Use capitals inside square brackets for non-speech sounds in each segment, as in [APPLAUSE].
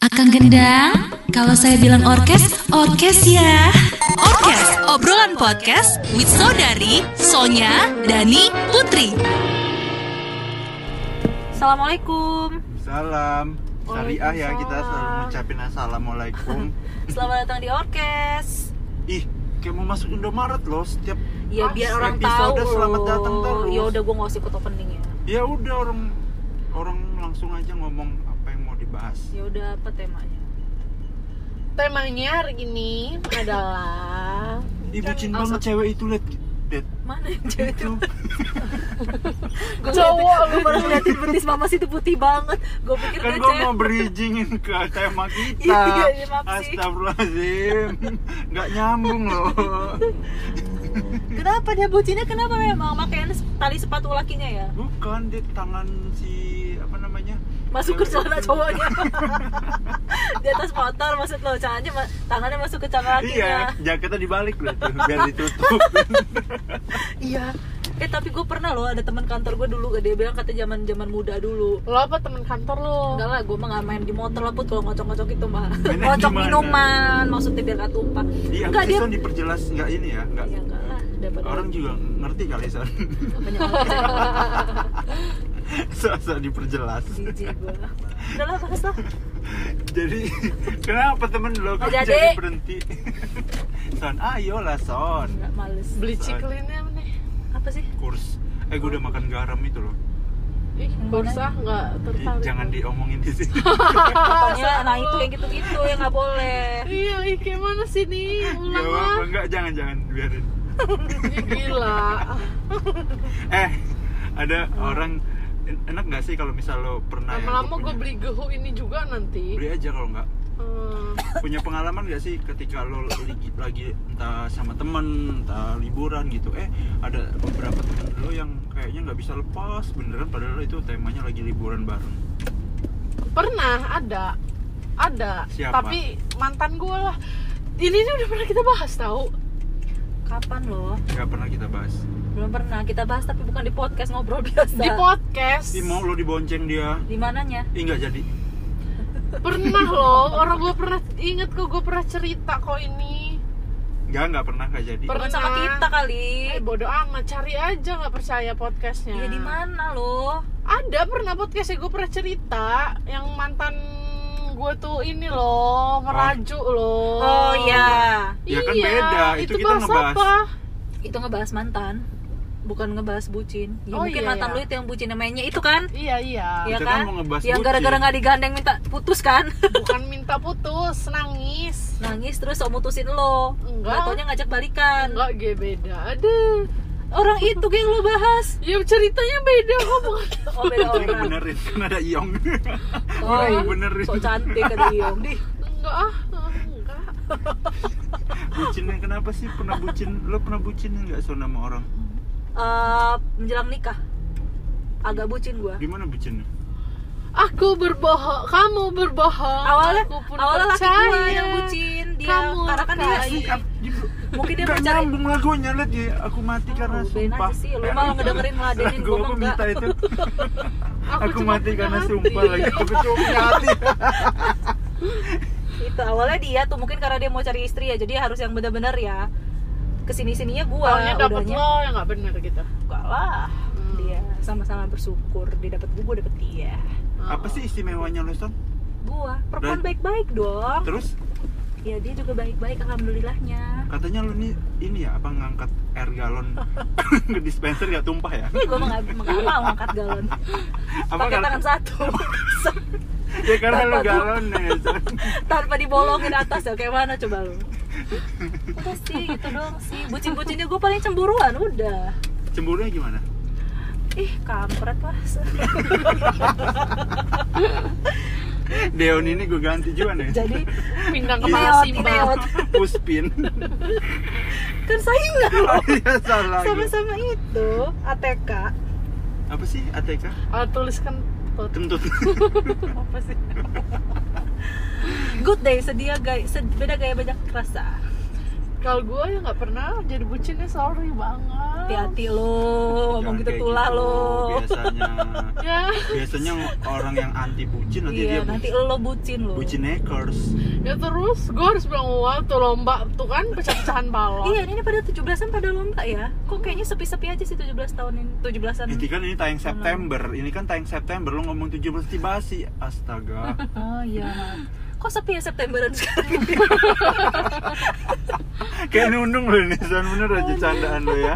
Akang Gendang, kalau saya bilang orkes, orkes ya. Orkes, obrolan podcast with Saudari, Sonya, Dani, Putri. Assalamualaikum. Salam. Syariah ya kita selalu ngucapin assalamualaikum. [LAUGHS] Selamat datang di Orkes. Ih, kayak mau masuk Indomaret loh setiap Ya ah, biar orang tahu selamat datang terus. Ya udah gue nggak usah ikut opening ya. Ya udah orang orang langsung aja ngomong dibahas. Ya udah apa temanya? temanya hari ini adalah Ih, bucin Kan- banget cewek itu liat. Liat. Mana yang cewek itu? Itu. [LAUGHS] Cowok Gue baru ngeliatin [LAUGHS] betis mama situ putih banget. Gue pikir kan cewek. mau bridgingin ke tema kita. Iya, iya, iya, maaf sih. Astagfirullahaladzim. Nggak nyambung loh. Kenapa dia bucinnya? Kenapa memang makanya tali sepatu lakinya ya? Bukan di tangan si apa namanya? Masuk ke celana cowoknya. di atas motor maksud lo, caranya ma- tangannya masuk ke celana lakinya. Iya, jaketnya dibalik loh tuh, biar ditutup. [LAUGHS] Iya. Eh tapi gue pernah loh ada teman kantor gue dulu dia bilang kata zaman zaman muda dulu. lo apa teman kantor lo Enggak lah, gue mah gak main di motor lah put kalau ngocok-ngocok itu mah. Ngocok minuman, maksudnya biar gak tumpah. Iya, enggak dia. Diperjelas nggak ini ya, nggak. Iya enggak lah, daripada Orang juga ngerti kali Son. banyak [LAUGHS] Sok-sok diperjelas. jijik gue. Udah lah, bahas lah. Jadi kenapa temen lo kok Nggak jadi jadi. berhenti? Son, ayolah Son. Enggak males. beli ciklinnya nih Apa sih? Kurs. Eh, gue udah makan garam itu loh. ih bursa nggak Ih, tertarik jangan diomongin di sini. Pokoknya nah itu yang gitu-gitu yang nggak boleh. iya ih kayak mana sih nih ulang lah enggak jangan jangan biarin. Gila [LAUGHS] Eh, ada orang enak nggak sih kalau misal lo pernah lama-lama gue beli gehu ini juga nanti. Beli aja kalau nggak. Hmm. punya pengalaman gak sih ketika lo lagi, lagi entah sama temen entah liburan gitu? Eh ada beberapa temen lo yang kayaknya nggak bisa lepas beneran padahal itu temanya lagi liburan bareng. Pernah ada. Ada. Siapa? tapi mantan gue lah. Ini nih udah pernah kita bahas tahu Kapan loh? nggak pernah kita bahas Belum pernah kita bahas tapi bukan di podcast ngobrol biasa. di podcast Ih mau lo dibonceng dia Di mananya? Ih nggak jadi pernah loh orang gue pernah inget kok gue pernah cerita kok ini nggak nggak pernah nggak jadi Per- Bukan sama Pernah. kita kali. eh bodoh amat cari aja nggak percaya podcastnya Iya di mana loh? ada pernah podcastnya gue pernah cerita yang mantan gue tuh ini loh merajuk loh Oh iya. Ya kan beda, itu kita bahas ngebahas. apa Itu ngebahas mantan. Bukan ngebahas bucin. Ya Oh, mungkin iya, mantan iya. lu itu yang bucin namanya itu kan? iya iya Iya Kita kan? kan mau ngebahas yang gara-gara nggak digandeng minta putus kan? [LAUGHS] bukan minta putus nangis Nangis terus mau mutusin lo. Enggak. Nggak taunya ngajak balikan. enggak gue beda aduh Orang itu geng lo bahas. ya ceritanya beda [LAUGHS] kok Oh beda orang. benerin kan ada iong Oh, Iya, benerin. So cantik ada Iong. Di. enggak ah enggak [LAUGHS] bucin yang kenapa sih pernah bucin lo pernah bucin nggak so sama orang Eh, menjelang nikah. Agak bucin gua. gimana bucinnya aku berbohong kamu berbohong. Awalnya aku pun awalnya laki percaya. gua yang bucin. Dia Kamu karena kan dia mungkin dia cari nyambung lagunya liat ya aku mati karena Oh, sumpah. sih, lu malah ngedengerin [LAUGHS] ngeladenin Lagu gua aku minta itu. [LAUGHS] Aku mati karena hati. sumpah lagi aku cuma punya hati. [LAUGHS] Itu awalnya dia tuh mungkin karena dia mau cari istri ya jadi harus yang benar-benar ya ke sini sininya gua Taunya dapet udahnya. lo yang nggak bener gitu. Enggak lah dia sama-sama bersyukur dia dapat gua gua dapet dia apa sih istimewanya son? Gua. Perempuan baik-baik dong. terus? Ya dia juga baik-baik alhamdulillahnya. Katanya lo nih ini ya apa ngangkat air galon. [LAUGHS] Ke dispenser gak tumpah ya? Ih, gua mah nggak nggak mau angkat galon. [LAUGHS] Apa pakai tangan satu. [LAUGHS] Ya karena Tanpa tuh. galon ya Son. tanpa dibolongin atas ya kayak mana coba lu? Udah sih gitu doang sih. Bucin-bucinnya gue paling cemburuan udah. Cemburunya gimana ih kampret lah. [LAUGHS] Deon ini gue ganti juga nih. Jadi pindah ke Iya, Ineot. Puspin. Kan saingan loh [LAUGHS] iya salah gue. sama-sama itu ATK apa sih ATK Ah, tuliskan tut. kentut. [LAUGHS] Apa sih? Good day sedia gaya se- beda gaya banyak rasa kalau gue ya nggak pernah jadi bucinnya sorry banget. Hati-hati lo ngomong gitu tulah gitu, lo. biasanya. [LAUGHS] Ya. Biasanya orang yang anti bucin nanti iya dia nanti lo bucin lo. Bucin hackers ya terus gue harus bilang wah tuh lomba. Tuh kan pecah-pecahan balon. Iya, ini pada 17-an pada lomba ya. Kok kayaknya sepi-sepi aja sih 17 tahun ini, 17-an. Nanti kan ini tayang September, ini kan tayang September, lo ngomong 17 tiba sih, astaga. [LAUGHS] Oh iya. Kok sepi ya Septemberan sekarang ini? Kayak nunung lo ini, bener aja candaan lo ya.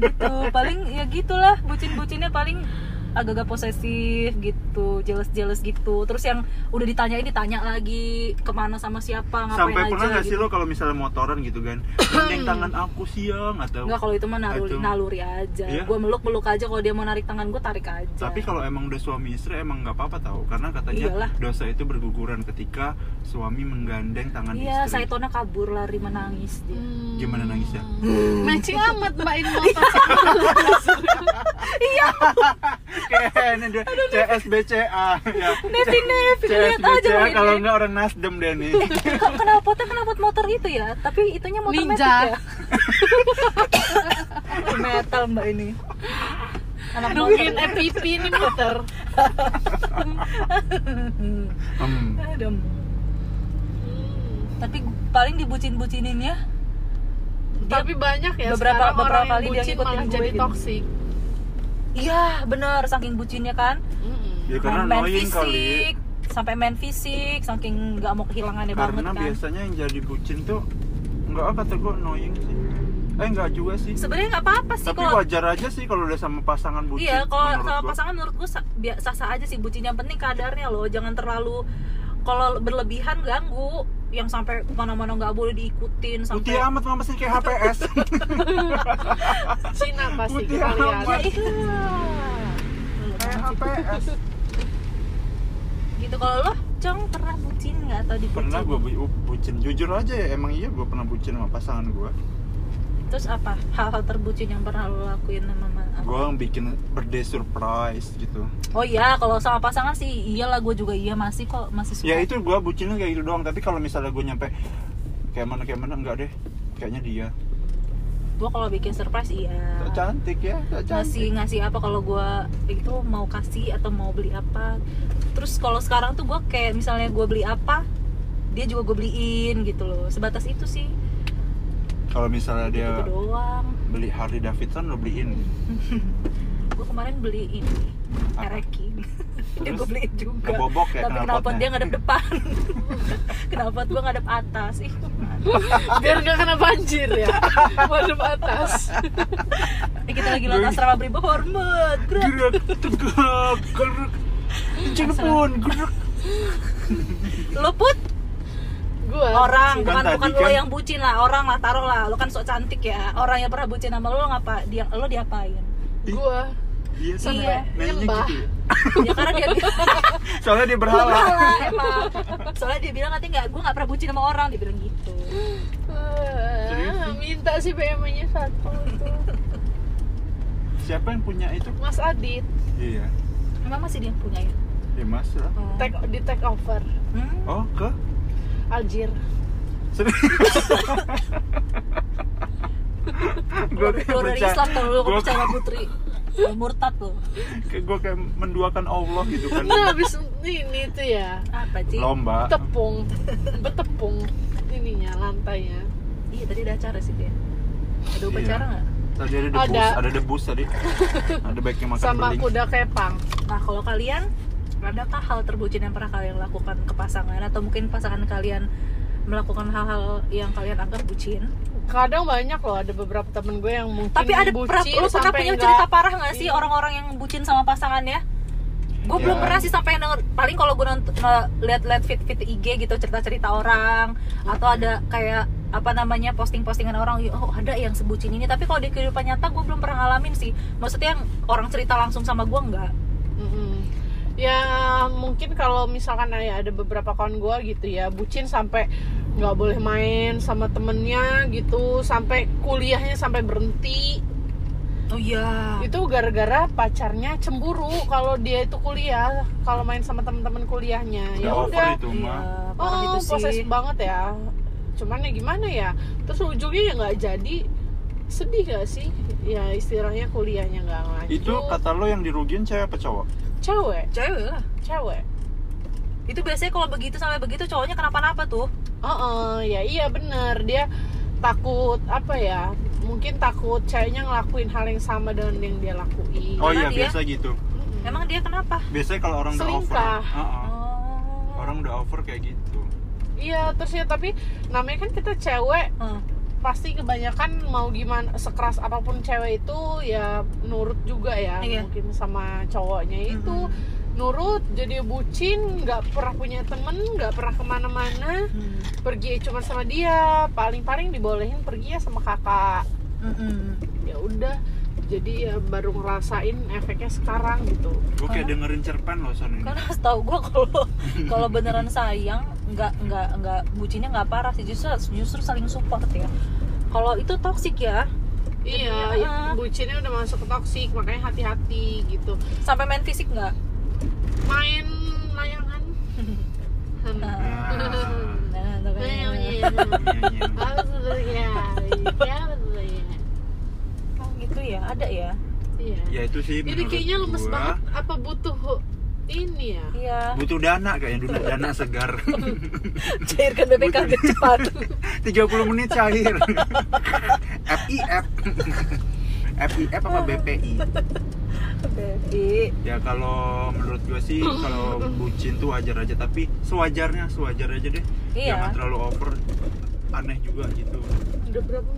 gitu. Paling ya gitulah, bucin-bucinnya paling agak-agak posesif gitu, jealous-jealous gitu. Terus yang udah ditanya ini ditanya lagi ke mana sama siapa, ngapain Sampai aja pernah gak sih gitu. lo kalau misalnya motoran gitu kan, gandeng tangan aku siang atau Enggak kalau itu mah naluri, Itu. naluri aja. Iya? Gue meluk-meluk aja kalau dia mau narik tangan gue tarik aja. Tapi kalau emang udah suami istri emang nggak apa-apa tau Karena katanya Iyalah. dosa itu berguguran ketika suami menggandeng tangan Iya, istri Saitona kabur lari menangis dia. Hmm. Gimana nangisnya? matching amat mbak ini motor Kayak [LAUGHS] [LAUGHS] ini dia CSBCA ya. Nevi Nevi lihat aja kalau nggak orang Nasdem deh nih Kok knalpotnya knalpot motor itu ya? Tapi itunya motor Ninja. metik ya? Metal mbak ini Anak nungguin EPP ini motor Hmm. Adem. Tapi paling dibucin-bucinin ya tapi banyak ya beberapa- sekarang beberapa orang kali yang dia bucin ngikutin malah jadi gitu. toksik Iya bener, saking bucinnya kan. Ya karena main kali. fisik Sampai main fisik, saking gak mau kehilangannya banget Karena kan. biasanya yang jadi bucin tuh Enggak kata gue annoying sih. Eh enggak juga sih. Sebenarnya nggak apa-apa sih Tapi kalau wajar aja sih kalau udah sama pasangan bucin Iya, kalau sama gua. pasangan menurut gue biasa sah aja sih bucin. Yang penting kadarnya loh, jangan terlalu kalau berlebihan ganggu yang sampai ke mana-mana nggak boleh diikutin Putih sampai amat mama sih kayak HPS [LAUGHS] Cina pasti Putih kita lihat. amat. ya iya Kayak HPS [LAUGHS] gitu kalau lo cong pernah bucin nggak atau dibucin? Pernah gue bu bucin. Jujur aja ya emang iya gue pernah bucin sama pasangan gue terus apa? Hal-hal terbucin yang pernah lo lakuin sama ma- apa? Gue yang bikin birthday surprise gitu. Oh iya kalau sama pasangan sih iyalah gue juga iya masih kok masih suka. Ya itu gue bucinnya kayak gitu doang. Tapi kalau misalnya gue nyampe Kayak mana kayak mana enggak deh. Kayaknya dia. Gue kalau bikin surprise iya. Tak cantik ya tak ngasih cantik. Ngasih apa kalau gue itu mau kasih atau mau beli apa. Terus kalau sekarang tuh gue kayak misalnya gue beli apa dia juga gue beliin gitu loh. Sebatas itu sih Kalau misalnya dia gitu doang. beli Harley Davidson lo beliin. [LAUGHS] Gue kemarin beli ini Apa? Ereki. [LAUGHS] Dia gue beliin juga. Ngebobok ya tapi kenapa dia ngadep depan? [LAUGHS] Kenapa gue ngadep atas? Ih biar nggak kena banjir ya. Waduk atas. Eh, kita lagi lewat asrama Brimo hormat gerak tegak Gerak Cilepon Gerak lo put gua. Orang Kan bukan bukan lo kan- yang bucin lah orang lah taruh lah. Lo kan sok cantik ya. Orang yang pernah bucin sama lo lo ngapa dia lo diapain? Gua. Iya. sih Iya. Nyembah. gitu ya. Ya karena dia bilang [LAUGHS] Soalnya dia berhala. Salah emang. Soalnya dia bilang nanti nggak gue nggak pernah bucin sama orang dia bilang gitu. Serius minta sih BMW nya satu tuh Siapa yang punya itu? Mas Adit. Iya. Emang masih dia yang punya ya? Ya mas lah. Oh. take di take over. Hmm? Oh ke? Aljir [LAUGHS] gue keluar dari Islam kalau lo Gua- percaya sama putri murtad lo kayak gue kayak menduakan Allah gitu kan. Nah habis ini tuh ya. Apa sih lomba. Tepung. Bertepung. Ininya lantainya. Iya tadi ada acara sih dia ada upacara Iya. nggak? Tadi ada debus Ada. ada, debus tadi. Ada baiknya makan sama beling. kuda kepang. Nah kalau kalian adakah hal terbucin yang pernah kalian lakukan ke pasangan atau mungkin pasangan kalian melakukan hal-hal yang kalian anggap bucin kadang banyak loh ada beberapa temen gue yang mungkin tapi ada bucin pernah, lu pernah punya nggak- cerita parah nggak sih Iya. orang-orang yang bucin sama pasangannya gue belum Ya. pernah sih sampai denger paling kalau gue nonton lihat-lihat fit-fit IG gitu cerita-cerita orang atau ada kayak apa namanya posting-postingan orang oh ada yang sebucin ini tapi kalau di kehidupan nyata gue belum pernah ngalamin sih maksudnya yang orang cerita langsung sama gue nggak Mm-mm. Ya mungkin kalau misalkan ya ada beberapa kawan gue gitu ya bucin sampai nggak boleh main sama temennya gitu sampai kuliahnya sampai berhenti. Oh iya. Itu gara-gara pacarnya cemburu kalau dia itu kuliah kalau main sama teman-teman kuliahnya. Ya Udah. itu parah oh itu proses sih banget ya. Cuman ya gimana ya terus ujungnya ya nggak jadi. Sedih gak sih? Ya istilahnya kuliahnya nggak lanjut. itu kata lo yang dirugiin cewek apa cowok cewek? Cewek lah. Cewek? Itu biasanya kalau begitu sampai begitu cowoknya kenapa-napa tuh. Oh oh, ya iya bener. Dia takut apa ya mungkin takut ceweknya ngelakuin hal yang sama dengan yang dia lakuin. Oh Karena iya dia- biasa gitu. Mm-mm. emang dia kenapa? Biasanya kalau orang udah over. Selingkah. uh-uh. oh. Orang udah over kayak gitu. Iya terus ya tapi namanya kan kita cewek. Hmm. Pasti kebanyakan mau gimana sekeras apa pun cewek itu ya nurut juga ya Iya. mungkin sama cowoknya itu Mm-mm. nurut jadi bucin nggak pernah punya temen nggak pernah ke mana-mana Hmm. pergi cuma sama dia paling-paling dibolehin pergi ya sama kakak Mm-mm. ya udah jadi ya baru ngerasain efeknya sekarang gitu gue kayak dengerin cerpen lo son ini karena setahu gue kalau [LAUGHS] kalau beneran sayang nggak nggak nggak bucinnya nggak parah sih justru justru saling support ya kalau itu toksik ya iya ya, ah. bucinnya udah masuk ke toksik makanya hati-hati gitu sampai main fisik nggak main layangan [LAUGHS] Nah. nah, Nah. nah. Iya, iya. Iya, iya. Apa sebetulnya? Ya, ada ya? Iya. ya itu sih Jadi kayaknya lemes gua, banget. Apa butuh ini ya? iya. Butuh dana kayaknya dana, [LAUGHS] dana segar. [LAUGHS] Cairkan BPKB cepat. [LAUGHS] 30 menit cair. FIF FIF apa BPI Baby Iya. ya kalau menurut gue sih kalau bucin tuh wajar aja. Tapi sewajarnya sewajar aja deh. Iya. jangan terlalu over. Aneh juga gitu. Udah berapa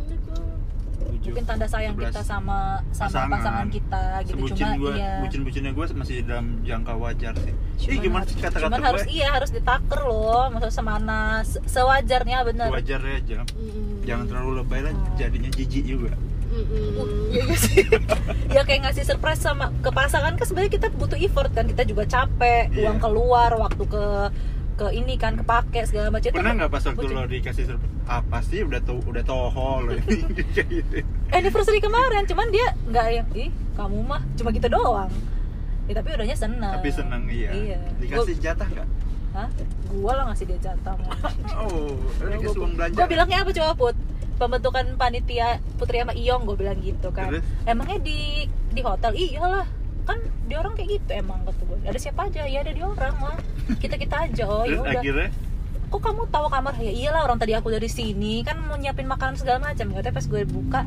mungkin tanda sayang 11. kita sama sama Pasangan. pasangan kita gitu sebucin cuma gue iya bucin bucinnya gue masih dalam jangka wajar sih Cuman Ih, gimana sih kata-kata cuman harus gue iya harus ditaker loh maksud semana se- sewajarnya bener sewajarnya aja Mm-mm. jangan terlalu lebay lah jadinya jijik juga. Iya iya sih. [LAUGHS] ya kayak ngasih surprise sama ke pasangan kan sebenarnya kita butuh effort kan kita juga capek Iya. uang keluar waktu ke ke ini kan kepake segala macam. Pernah nggak pas waktu lo dikasih surprise apa sih udah tuh udah toho lo ini [LAUGHS] gitu. Anniversary kemarin cuman dia nggak yang ih kamu mah cuma gitu doang. Ya tapi udahnya seneng. Tapi seneng iya, iya. Dikasih jatah nggak? Gua, Hah? gua lah ngasih dia jatah [LAUGHS] oh lo dikasih uang belanja gue bilangnya apa coba put? Pembentukan panitia Putri sama Iyong gue bilang gitu kan. Terus? emangnya di di hotel? Iyalah. Kan di orang kayak gitu emang kata gue ada siapa aja? Ya ada di orang mah kita kita aja oh ya terus udah akhirnya kok kamu tahu kamar ya iyalah orang tadi aku dari sini kan mau nyiapin makanan segala macam katanya pas gue buka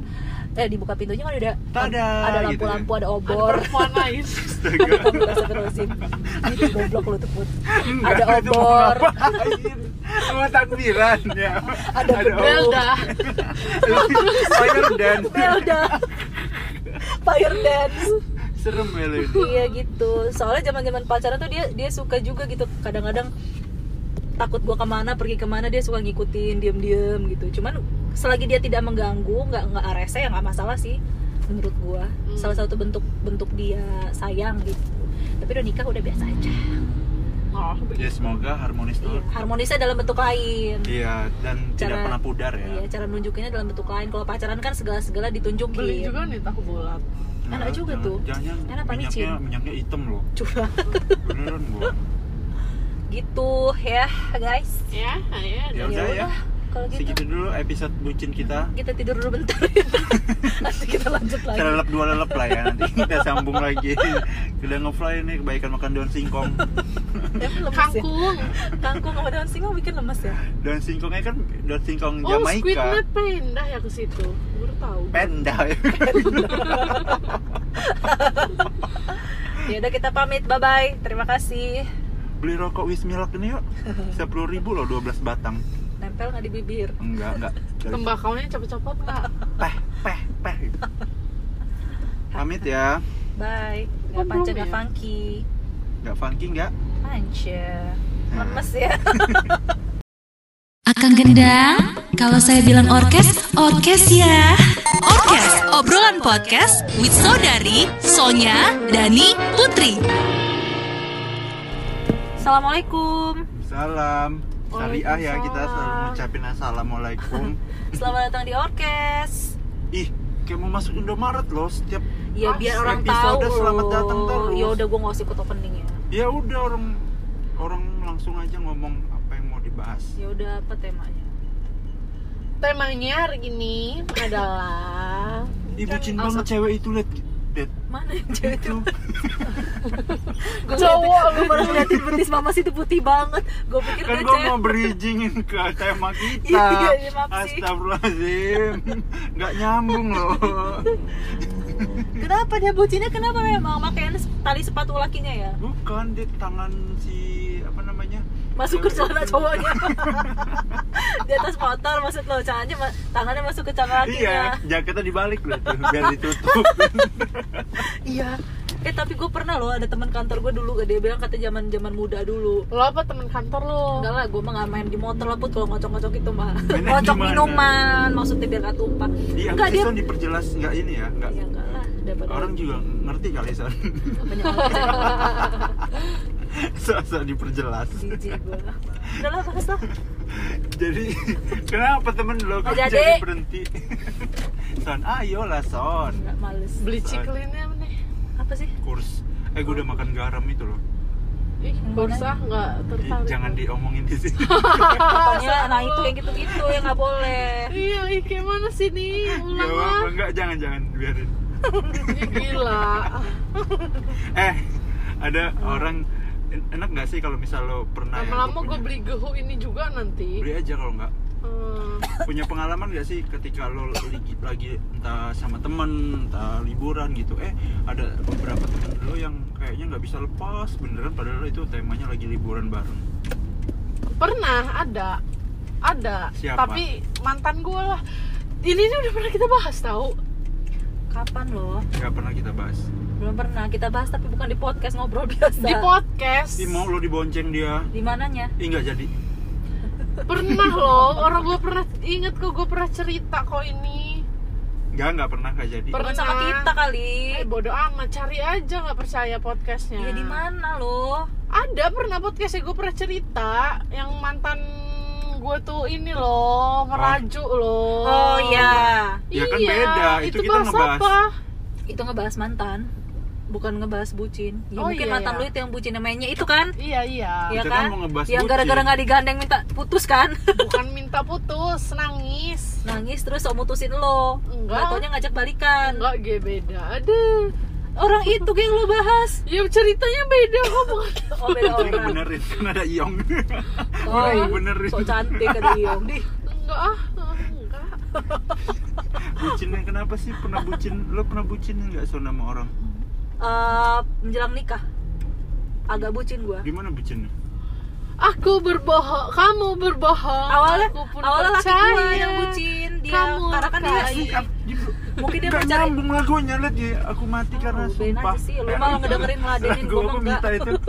eh dibuka pintunya kan udah Tada, ada gitu lampu-lampu ada Ada obor perempuan lain. ada Astagfirullahaladzim goblok lu tuh put Enggak, ada obor? Sama takbiran ya. Ada gedung. Belda. Fire dance. Belda fire dance Serem ya lo ini. [LAUGHS] iya gitu soalnya zaman zaman pacaran tuh dia dia suka juga gitu kadang-kadang takut gua ke mana pergi ke mana dia suka ngikutin diem-diem gitu cuman selagi dia tidak mengganggu nggak nggak rese ya nggak masalah sih menurut gua Hmm. salah satu bentuk bentuk dia sayang gitu tapi udah nikah udah biasa aja Oh, Ya semoga harmonis tuh. harmonisnya dalam bentuk lain Iya dan tidak Cara- pernah pudar ya. Iya, cara nunjukinnya dalam bentuk lain. Kalau pacaran kan segala-segala ditunjukin. beli juga nih tahu bulat. Enak juga jangan- tuh. Jangan Enak apa minyaknya minyaknya hitam loh. Curah. Beneran gua. [LAUGHS] gitu ya, guys. Ya, ya. Ya udah ya. Kalau gitu Segitu dulu episode bucin kita. kita tidur dulu bentar. [LAUGHS] Nanti kita lanjut lagi. Selelep dua lelep lah ya nanti kita sambung lagi. Udah ngefly nih kebaikan makan daun singkong. [LAUGHS] Lemes ya? Kangkung. Kangkung sama daun singkong bikin lemes ya? Daun singkongnya kan daun singkong Oh, Jamaika. net pindah ya ke situ. Baru tahu. Penda. [LAUGHS] Ya udah kita pamit. Bye bye. Terima kasih. Beli rokok Wismilak ini yuk. 10 ribu loh 12 batang. Nempel nggak di bibir? Enggak, enggak. Dari- Tembakaunya cepet-cepet nggak? Peh, peh, peh. Pamit ya. Bye. Oh, Gak panca belum gak ya? funky. Enggak funky enggak? Panca. Lemes ya. [LAUGHS] Akang Gendang, kalau saya bilang orkes, orkes ya. Orkes, obrolan podcast with Saudari, Sonya, Dani, Putri. Assalamualaikum. Salam. Syariah ya kita selalu ngucapin assalamualaikum. [LAUGHS] Selamat datang di orkes. Ih, kayak mau masuk Indomaret loh setiap Ya biar orang Episode tahu. selamat datang terus. Ya udah gue nggak usah ikut opening ya. Ya udah orang orang langsung aja ngomong apa yang mau dibahas. Ya udah apa temanya? temanya hari ini adalah Ih bucin Kan banget cewek itu liat Liat mana yang cewek itu? [LAUGHS] Cowok gue baru ngeliatin betis mama sih itu putih banget. Gue pikir Kan gue mau bridgingin ke tema kita. Iya, iya, iya. Astagfirullahaladzim. Gak nyambung loh [LAUGHS] [LAUGHS] kenapa dia bucinnya kenapa memang makanya tali sepatu lakinya ya? Bukan, dia tangan si apa namanya? masuk ke celana cowoknya. [LAUGHS] Di atas motor maksud lo ma- tangannya masuk ke celana Iya, lakinya jaketnya dibalik loh biar ditutup. [LAUGHS] iya eh tapi gue pernah loh ada teman kantor gue dulu dia bilang kata zaman zaman muda dulu. Lo apa teman kantor lo? Enggak lah gue mah nggak main di motor lah put kalau ngocok-ngocok itu mah. Ngocok minuman maksudnya biar gak tumpah. Iya, enggak dia diperjelas nggak ini ya, nggak. ya enggak lah daripada Orang juga ngerti kali Son. banyak [LAUGHS] Sok-sok diperjelas. jijik gue udah lah lah. Jadi kenapa temen lo kok jadi berhenti? [LAUGHS] Son, ayolah Son. nggak males. Beli ciklinnya apa sih? Kurs. Eh, gue udah makan garam itu loh. ih bursa nggak Ih, tertarik jangan diomongin di sini. Pokoknya [LAUGHS] nah itu yang gitu-gitu yang nggak boleh. Iya ih kayak mana sih nih? Gak ulang apa lah enggak? Jangan jangan. Biarin. [LAUGHS] Gila. [LAUGHS] Eh, ada orang en- enak gak sih kalau misal lo pernah lama-lama gua gue beli gehu ini juga nanti. Beli aja kalau nggak Hmm. punya pengalaman gak sih ketika lo lagi, lagi entah sama temen entah liburan gitu? Eh ada beberapa temen lo yang kayaknya nggak bisa lepas beneran padahal itu temanya lagi liburan bareng. Pernah ada. Ada. Siapa? tapi mantan gue lah. Ini nih udah pernah kita bahas tahu kapan loh nggak pernah kita bahas. Belum pernah kita bahas tapi bukan di podcast ngobrol [LAUGHS] biasa. Di podcast. Ih, mau lo dibonceng dia. Di mananya? Ih nggak jadi pernah loh orang gue pernah inget kok gue pernah cerita kok ini. Nggak nggak pernah nggak jadi. Per- bukan sama Pernah. kita kali. Eh bodoh amat cari aja nggak percaya podcastnya. Ya di mana loh? Ada pernah podcastnya gue pernah cerita yang mantan gue tuh ini loh merajuk loh. Oh iya. Ya kan Iya, beda, itu kita bahas ngebahas. apa? itu ngebahas mantan bukan ngebahas bucin. Ya, Oh, mungkin iya, mantan iya. lu itu yang bucin namanya itu kan? Iya iya. Iya Kita kan? kan? mau ngebahas yang bucin. gara-gara nggak digandeng minta putus kan? [LAUGHS] Bukan minta putus nangis. Nangis terus mau mutusin lo. Enggak. nggak taunya ngajak balikan. Enggak gue beda. Aduh. Orang itu yang lo bahas. [LAUGHS] Ya ceritanya beda kok [LAUGHS] bukan oh beda Yang orang. Benerin kan ada iong. Oh yang benerin. so cantik ada Iong. Di enggak ah enggak. Bucinnya kenapa sih? Pernah bucin lo pernah bucin nggak so sama orang Eh, menjelang nikah. Agak bucin gua. Gimana bucinnya? Aku berbohong kamu berbohong. Awalnya aku pun awalnya laki percaya. gua yang bucin dia Kamu karena kan dia laki. mungkin dia mau cari nyambung lagunya liat ya aku mati karena Oh, bedain sumpah. sih, lu malah ngedengerin ngeladenin, mah aku enggak. minta itu? [LAUGHS]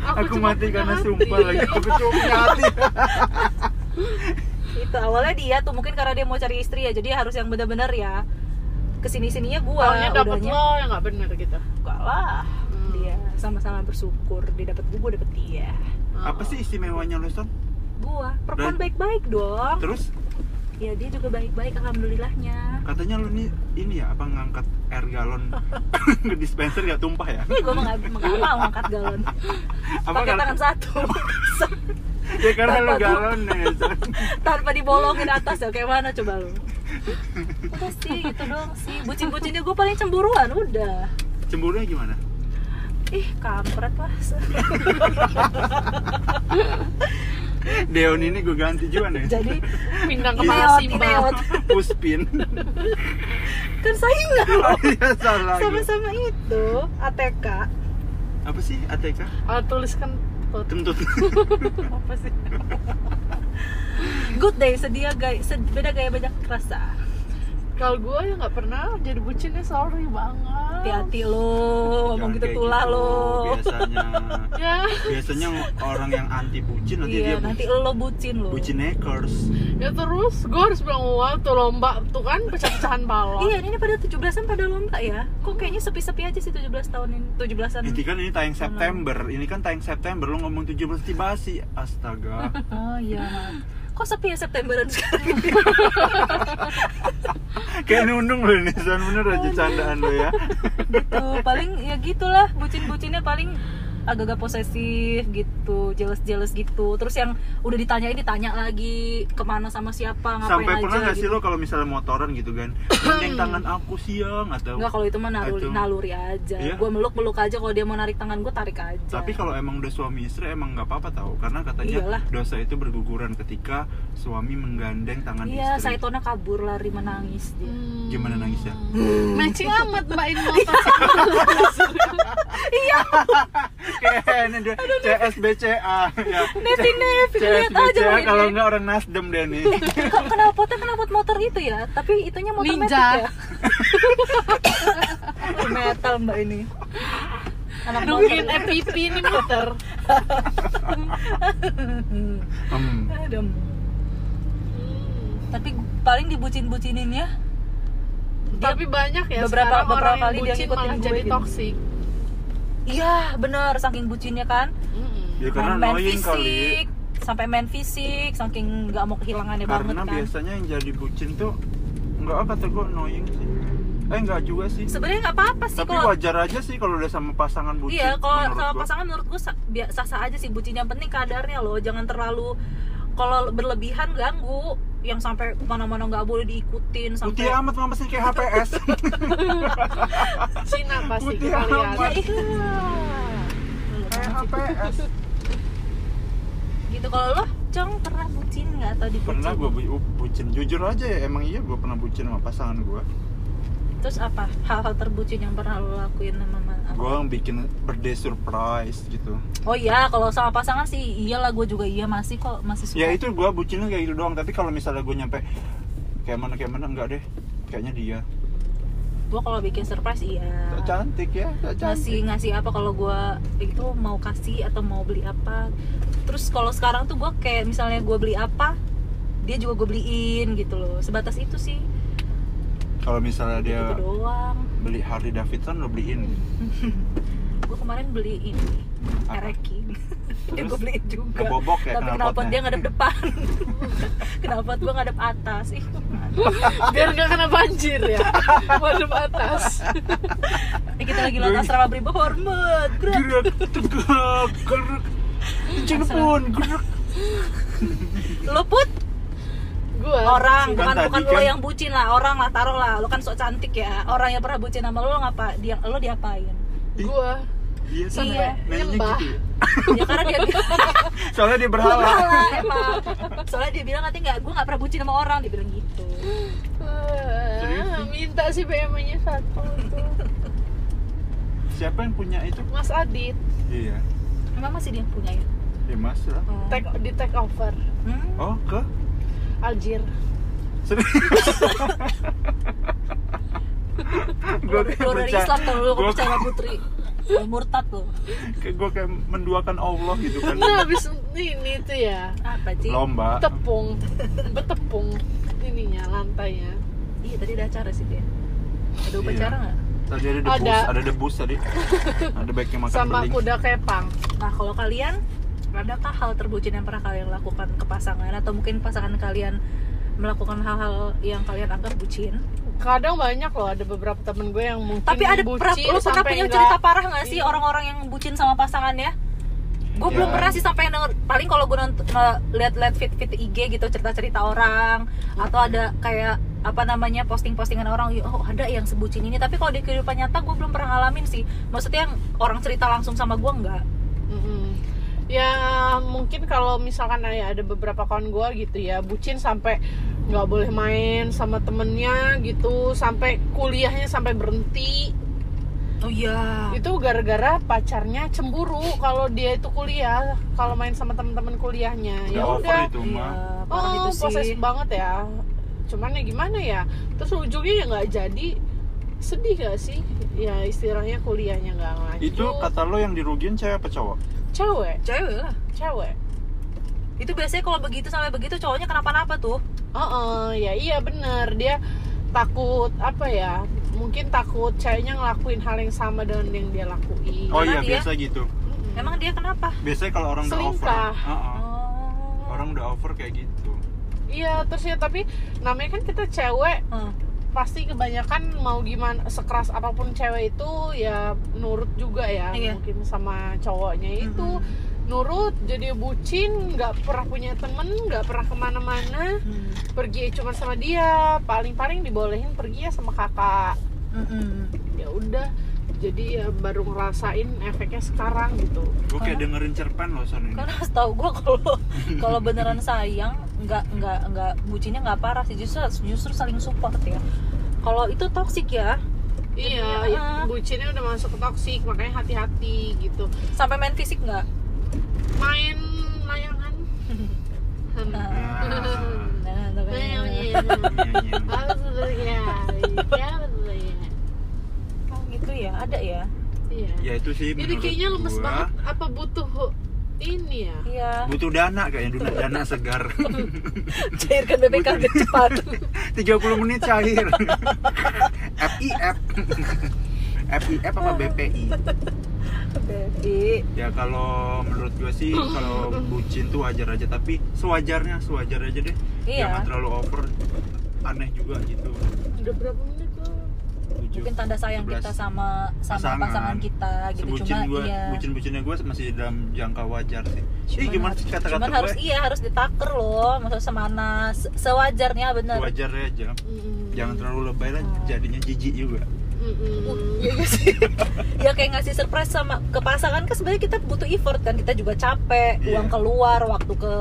Aku aku, mati karena hati. sumpah lagi aku cuma punya hati. Itu awalnya dia tuh mungkin karena dia mau cari istri ya jadi harus yang benar-benar ya ke sini sininya gua Awalnya dapet udahnya. lo yang nggak bener gitu? Enggak lah Hmm. dia sama-sama bersyukur dia dapat gua gua dapet dia. Apa sih istimewanya lo Son? gua perempuan baik-baik dong. terus? Ya dia juga baik-baik alhamdulillahnya. Katanya lo nih ini ya apa ngangkat air galon. [LAUGHS] Ke dispenser gak tumpah ya? Ih, gua mah nggak mau ngangkat galon. Apa pakai tangan satu. [LAUGHS] Ya karena lo Tanpa tuh. galon ya Son. tanpa dibolongin atas ya kayak mana coba lu udah sih gitu doang sih. Bucin-bucinnya gue paling cemburuan udah. Cemburunya gimana? Ih kampret lah. [LAUGHS] Deon ini gue ganti juga nih jadi pindah ke mana Ineot, Simba. Puspin. Kan saingan loh Iya sama-sama itu ATK Apa sih ATK? Ah, tuliskan. Kentut. [LAUGHS] Apa sih [LAUGHS] good day sedia sed- beda gaya banyak rasa. Kalau gue ya nggak pernah jadi bucinnya sorry banget. Hati-hati lo ngomong gitu tulah gitu, lo. Biasanya. [LAUGHS] Ya. Biasanya orang yang anti bucin nanti iya dia nanti lo bucin lo. Bucinekers ya terus gue harus bilang wah tuh lomba tuh kan pecah-pecahan balon. Iya, ini pada 17-an pada lomba ya. Kok kayaknya sepi-sepi aja sih 17 tahun ini, 17-an. Ini kan ini tayang September. Ini kan tayang September Lo ngomong 17 tiba sih. Astaga. [LAUGHS] Oh iya. Kok sepi ya Septemberan sekarang? [LAUGHS] Kayak nundung lo ini bener aja candaan lo ya gitu. Paling ya gitulah, bucin-bucinnya paling agak-agak posesif gitu jealous jealous gitu terus yang udah ditanyain ditanya lagi ke mana sama siapa ngapain sampai aja pernah nggak sih gitu. lo kalau misalnya motoran gitu kan gandeng tangan aku siang atau Enggak kalau itu mah naluri, Atau- naluri aja. Iya? Gue meluk-meluk aja kalau dia mau narik tangan gue tarik aja. tapi kalau emang udah suami istri emang nggak apa-apa tahu karena katanya Iyalah. dosa itu berguguran ketika suami menggandeng tangan Iya, istri Saitona kabur lari menangis dia. Hmm. Gimana nagisnya? Matching amat mbak ini motor kayak [LAUGHS] [LAUGHS] ini dia CSBCA ya Nevi Nevi lihat aja kalau ini. nggak orang Nasdem deh nih Kok kenapa potnya kenapa motor itu ya? Tapi itunya motor Ninja. metik ya. Metal mbak ini. Anak motor. FPP ini motor Hmm. Adem. Hmm. Tapi paling dibucin-bucinin ya. Dia- tapi banyak ya beberapa- sekarang beberapa orang yang kali dia bucin ngikutin malah gue jadi gitu. toksik Iya, bener saking bucinnya kan. Mm-mm. ya karena main annoying kali fisik, sampai main fisik, saking nggak mau kehilangannya banget karena kan. biasanya yang jadi bucin tuh nggak ah, kata gue annoying sih eh nggak juga sih Sebenarnya nggak apa-apa sih tapi kalau wajar aja sih kalau udah sama pasangan bucin Iya, kalau sama gua. pasangan menurut gue biasa sah aja sih bucin yang penting kadarnya loh, jangan terlalu kalau berlebihan ganggu yang sampai mana-mana nggak boleh diikutin sampai putih amat mama sih kayak HPS [LAUGHS] Cina pasti Putih kita lihat. ya amat. ikhlas kayak HPS gitu kalau lo cong pernah bucin nggak? Atau dibucin? Pernah gue bu- bucin. Jujur aja ya emang iya gue pernah bucin sama pasangan gue terus apa? Hal-hal terbucin yang pernah lo lakuin sama gue bikin birthday surprise gitu. Oh iya kalau sama pasangan sih iyalah gue juga iya masih kok masih suka. Ya itu gue bucinnya kayak gitu doang tapi kalau misalnya gue nyampe kayak mana kayak mana enggak deh kayaknya dia. Gue kalau bikin surprise iya. Tak cantik ya ngasih cantik. Ngasih apa kalau gua itu mau kasih atau mau beli apa. Terus kalau sekarang tuh gua kayak misalnya gua beli apa dia juga gue beliin gitu loh. Sebatas itu sih. Kalau misalnya dia gitu doang beli Harley Davidson lo beliin. [LAUGHS] Gue kemarin beli ini Apa? Ereking ya [LAUGHS] Terus? gue beliin juga. Ngebobok ya tapi knalpot dia ngadep depan. [LAUGHS] Knalpot gue ngadep atas. Ih biar nggak kena banjir ya? Waduk atas. Eh, kita lagi lewat asrama brimob hormat gerak gerak tegak gerak Cilepon gerak lo put gua orang Kan bukan bukan lo kan- yang bucin lah orang lah taruh lah lo kan sok cantik ya orang yang pernah bucin sama lo lo ngapa dia lo diapain gua Iya sih Iya. nanyanya Nyembah. gitu ya. [LAUGHS] ya karena dia bilang [LAUGHS] Soalnya dia berhala Salah, emang soalnya dia bilang nanti nggak gue nggak pernah bucin sama orang dia bilang gitu Serius sih? minta sih BMW nya satu tuh Siapa yang punya itu? Mas Adit Iya emang masih dia yang punya ya Ya mas lah oh. take di take over Hmm? Oh ke? Aljir keluar dari Islam tuh lo Gue percaya sama putri. Murtad lo kayak, gua kayak menduakan Allah gitu kan. Nah habis ini tuh ya. Apa sih Lomba. Tepung. Betepung ininya lantainya. Iya tadi ada acara sih dia ada upacara Iya. nggak? Tadi ada debus, Ada. ada, debus tadi. Ada baiknya makan sama beling kuda kepang. Nah kalau kalian adakah hal terbucin yang pernah kalian lakukan ke pasangan atau mungkin pasangan kalian melakukan hal-hal yang kalian anggap bucin kadang banyak loh ada beberapa temen gue yang mungkin Tapi ada pernah, bucin lu pernah punya nggak- cerita parah gak sih Iya. orang-orang yang bucin sama pasangannya? Gue Ya. belum pernah sih sampai denger, paling kalau gue nonton lihat-lihat fit-fit IG gitu cerita-cerita orang atau ada kayak apa namanya posting-postingan orang oh ada yang sebucin ini tapi kalau di kehidupan nyata gue belum pernah ngalamin sih maksudnya yang orang cerita langsung sama gue nggak Mm-mm. Ya mungkin kalau misalkan ya ada beberapa kawan gue gitu ya bucin sampai nggak boleh main sama temennya gitu sampai kuliahnya sampai berhenti. Oh iya. Itu gara-gara pacarnya cemburu kalau dia itu kuliah kalau main sama teman-teman kuliahnya. Udah ya udah. itu mah parah oh itu proses banget ya. Cuman ya gimana ya terus ujungnya ya nggak jadi. Sedih gak sih? Ya istilahnya kuliahnya nggak lanjut. Itu kata lo yang dirugiin cewek apa cowok? Cewek cewek lah cewek itu biasanya kalau begitu sampai begitu cowoknya kenapa-napa tuh Oh, ya iya bener dia takut apa ya? Mungkin takut ceweknya ngelakuin hal yang sama dengan yang dia lakuin. Oh Karena iya dia- biasa gitu Mm-mm. emang dia kenapa Biasanya kalau orang udah over Selingkah. uh-uh. oh Orang udah over kayak gitu Iya terus ya tapi namanya kan kita cewek Hmm. Pasti kebanyakan mau gimana sekeras apa pun cewek itu ya nurut juga ya Iya. mungkin sama cowoknya itu Mhm. nurut jadi bucin nggak pernah punya temen nggak pernah ke mana-mana Hmm. pergi cuma sama dia paling-paling dibolehin pergi ya sama kakak Mm-mm. ya udah jadi ya baru ngerasain efeknya sekarang gitu gue kayak dengerin cerpen loh son ini karena setahu gue kalau [LAUGHS] kalau beneran sayang nggak nggak nggak bucinnya nggak parah sih justru justru saling support ya kalau itu toksik ya iya ah. bucinnya udah masuk ke toksik makanya hati-hati gitu sampai main fisik nggak main layangan [LAUGHS] [LAUGHS] Nah. Nah. nah, tuh kan. Iya, iya. Oh, gitu ya ada ya? Iya. ya itu sih Jadi kayaknya lemes gua, banget. Apa butuh ini ya? iya. Butuh dana kayaknya dana, [LAUGHS] dana segar. [LAUGHS] Cairkan BPKB cepat. [LAUGHS] 30 menit cair. FIF FIF apa BPI Baby ya kalau menurut gue sih kalau bucin tuh wajar aja tapi sewajarnya sewajar aja deh. Iya. jangan terlalu over aneh juga gitu. Udah berapa menit tuh? Tujuh, mungkin tanda sayang 11. kita sama sama Pasangan. pasangan, kita gitu Sebucin cuma gua, iya bucin-bucinnya gue masih dalam jangka wajar sih. Ih, Cuman gimana harus- sih kata-kata cuman gue? harus iya harus ditaker loh maksudnya semana se- sewajarnya bener Wajar aja. Mm-mm. Jangan terlalu lebay lah, Hmm. jadinya jijik juga. Mm-mm. Iya sih. [LAUGHS] ya kayak ngasih surprise sama ke pasangan kan sebenarnya kita butuh effort kan kita juga capek Iya. uang keluar waktu ke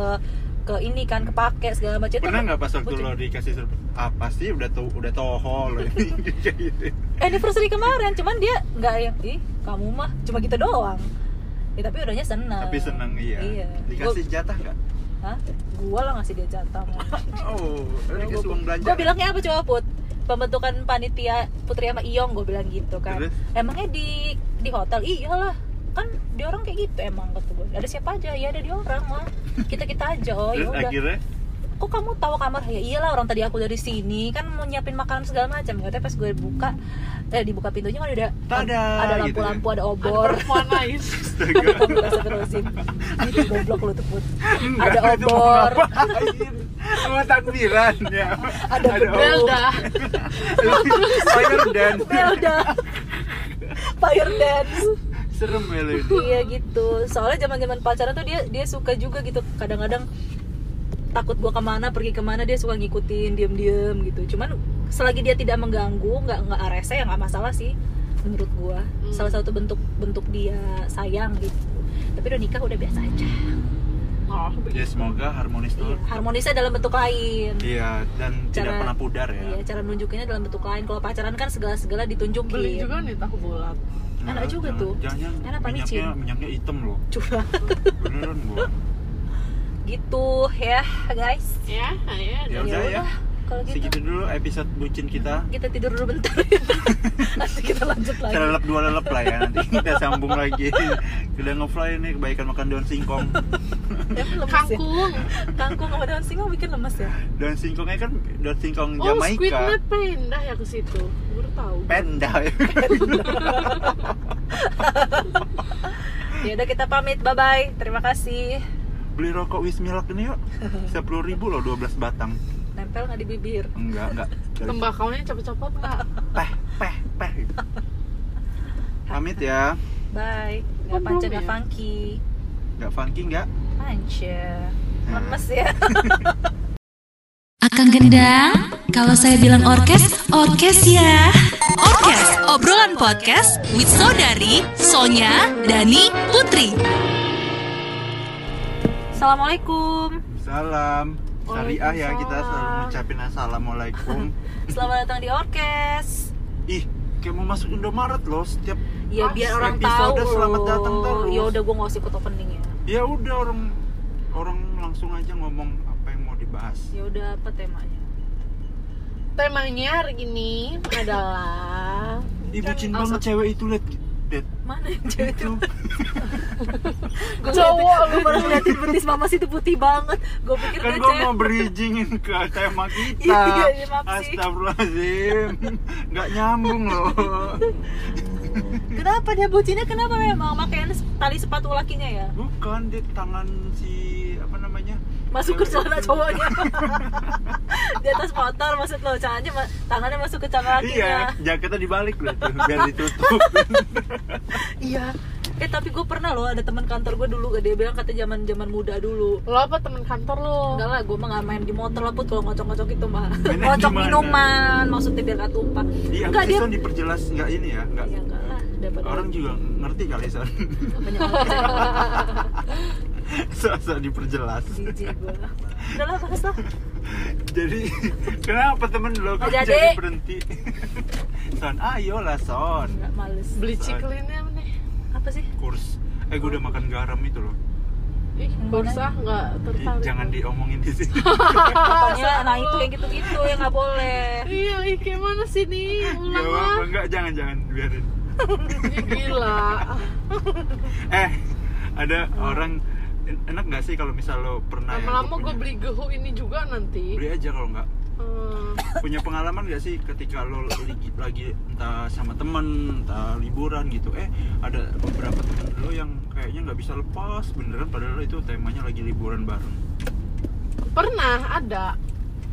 ke ini kan kepake segala macam Pernah nggak pas waktu lo dikasih surprise? Apa sih udah tuh udah tohol ini [LAUGHS] kayak gitu. anniversary kemarin cuman dia nggak yang ih kamu mah cuma gitu doang ya, tapi udahnya seneng Tapi seneng iya. iya Dikasih jatah nggak? Hah? gua lah ngasih dia jatah [LAUGHS] Oh, dikasih uang belanja. gue bilangnya apa coba put pembentukan panitia Putri sama Iyong gue bilang gitu kan Terus? emangnya di di hotel iyalah kan di orang kayak gitu emang kata gue ada siapa aja? Ya ada di orang lah kita kita aja oh [LAUGHS] ya udah. akhirnya? Kok kamu tahu kamar? Ya iyalah orang tadi aku dari sini kan mau nyiapin makanan segala macam. Katanya pas gue buka eh dibuka pintunya kan udah Tada, ada gitu lampu-lampu ada Ada obor. perempuan [LAUGHS] lain. Astagfirullahaladzim. Itu goblok lu tuh put Enggak, ada obor? Sama takbiran ya. Ada obor. Belda. Fire dance. Belda fire dance Serem ya lo ini. iya gitu soalnya zaman zaman pacaran tuh dia dia suka juga gitu kadang-kadang takut gua ke mana pergi ke mana dia suka ngikutin diem-diem gitu cuman selagi dia tidak mengganggu nggak nggak rese ya nggak masalah sih menurut gua Hmm. salah satu bentuk bentuk dia sayang gitu tapi udah nikah udah biasa aja Oh, Ya semoga harmonis Iya, tuh. harmonisnya dalam bentuk lain Iya, dan tidak Cara- pernah pudar ya. Iya, cara nunjukinnya dalam bentuk lain. Kalau pacaran kan segala-segala ditunjukin. beli juga nih tahu bulat. Enak juga jangan- tuh. Jangan, Enak apa minyaknya, micin? minyaknya hitam loh. Curang. Beneran gua. gitu ya, guys. Ya, ya. Ya udah ya. Kalau gitu Segitu dulu episode bucin kita. kita tidur dulu bentar. [LAUGHS] Nanti kita lanjut lagi. Selelep dua lelep lah ya nanti kita sambung lagi. Udah ngefly nih kebaikan makan daun singkong. Emang lemes Kangkung. Ya? Kangkung sama daun singkong bikin lemes ya. Daun singkongnya kan daun singkong Oh, Jamaika. squidnya pindah ya ke situ. Baru tahu. Penda. [LAUGHS] Ya udah kita pamit. Bye bye. Terima kasih. Beli rokok Wismilak ini yuk. 10 ribu loh 12 batang. Nempel nggak di bibir? Enggak, enggak. [LAUGHS] Dari- Tembakaunya cepet-cepet nggak? Peh, peh, peh. Pamit ya. Bye. Nggak panca nggak ya? funky. Enggak funky enggak? Panca. Nah. Lemes ya. [LAUGHS] Akan gendang, kalau saya bilang orkes, orkes ya. Orkes, obrolan podcast with Saudari, Sonya, Dani, Putri. Assalamualaikum. Salam. Syariah ya kita selalu ngucapin assalamualaikum. [LAUGHS] Selamat datang di orkes. Ih, kayak mau masuk Indomaret loh setiap Ya Ah, biar orang tahu episode selamat datang terus. Ya udah gue nggak usah ikut opening ya. ya udah orang orang langsung aja ngomong apa yang mau dibahas. Ya udah apa temanya? Temanya hari ini adalah Ih, bucin Kan- banget cewek itu liat liat Mana yang cewek itu? [LAUGHS] Cowok Gue baru ngeliatin betis mama sih itu putih banget. Gue pikir kan cewek. mau bridgingin ke tema [LAUGHS] kita. Iya, iya, sih. Astagfirullahaladzim. Nggak nyambung loh. [LAUGHS] Kenapa dia bucinnya? Kenapa memang makainya tali sepatu lakinya ya? Bukan di tangan si apa namanya masuk ke celana cowoknya. [LAUGHS] Di atas motor maksud lo caranya ma- tangannya masuk ke celana iya lakinya jaketnya dibalik loh tuh biar ditutup. [LAUGHS] Iya. Eh tapi gue pernah loh ada teman kantor gue dulu dia bilang kata zaman zaman muda dulu. Lo apa temen kantor lo? Enggak lah gue mah gak main di motor lah put kalau ngocok-ngocok itu mah. Ngocok minuman maksudnya biar gak tumpah. Iya enggak dia diperjelas nggak ini ya nggak enggak lah daripada orang juga ngerti kali son [LAUGHS] [LAUGHS] so diperjelas. Jijik gue udah lah bahas lah. Jadi kenapa temen lo kok Nggak jadi. jadi. berhenti? Son ayolah son. Nggak males. Beli ciklinnya nih? Apa sih? Kurs. Eh gue udah makan garam itu loh. Ih bursa nggak Ih, tertarik jangan diomongin di sini. Pokoknya nah itu yang gitu-gitu yang nggak boleh. iya ih kayak mana sih nih? Gak ulang apa lah. enggak jangan jangan biarin gila. [LAUGHS] Eh ada orang enak nggak sih kalau misal lo pernah ya, lama-lama gua gue beli gehu ini juga nanti. Beli aja kalau nggak. Hmm. [LAUGHS] punya pengalaman gak sih ketika lo lagi, lagi entah sama temen entah liburan gitu? Eh ada beberapa temen lo yang kayaknya nggak bisa lepas beneran padahal itu temanya lagi liburan bareng. Pernah ada.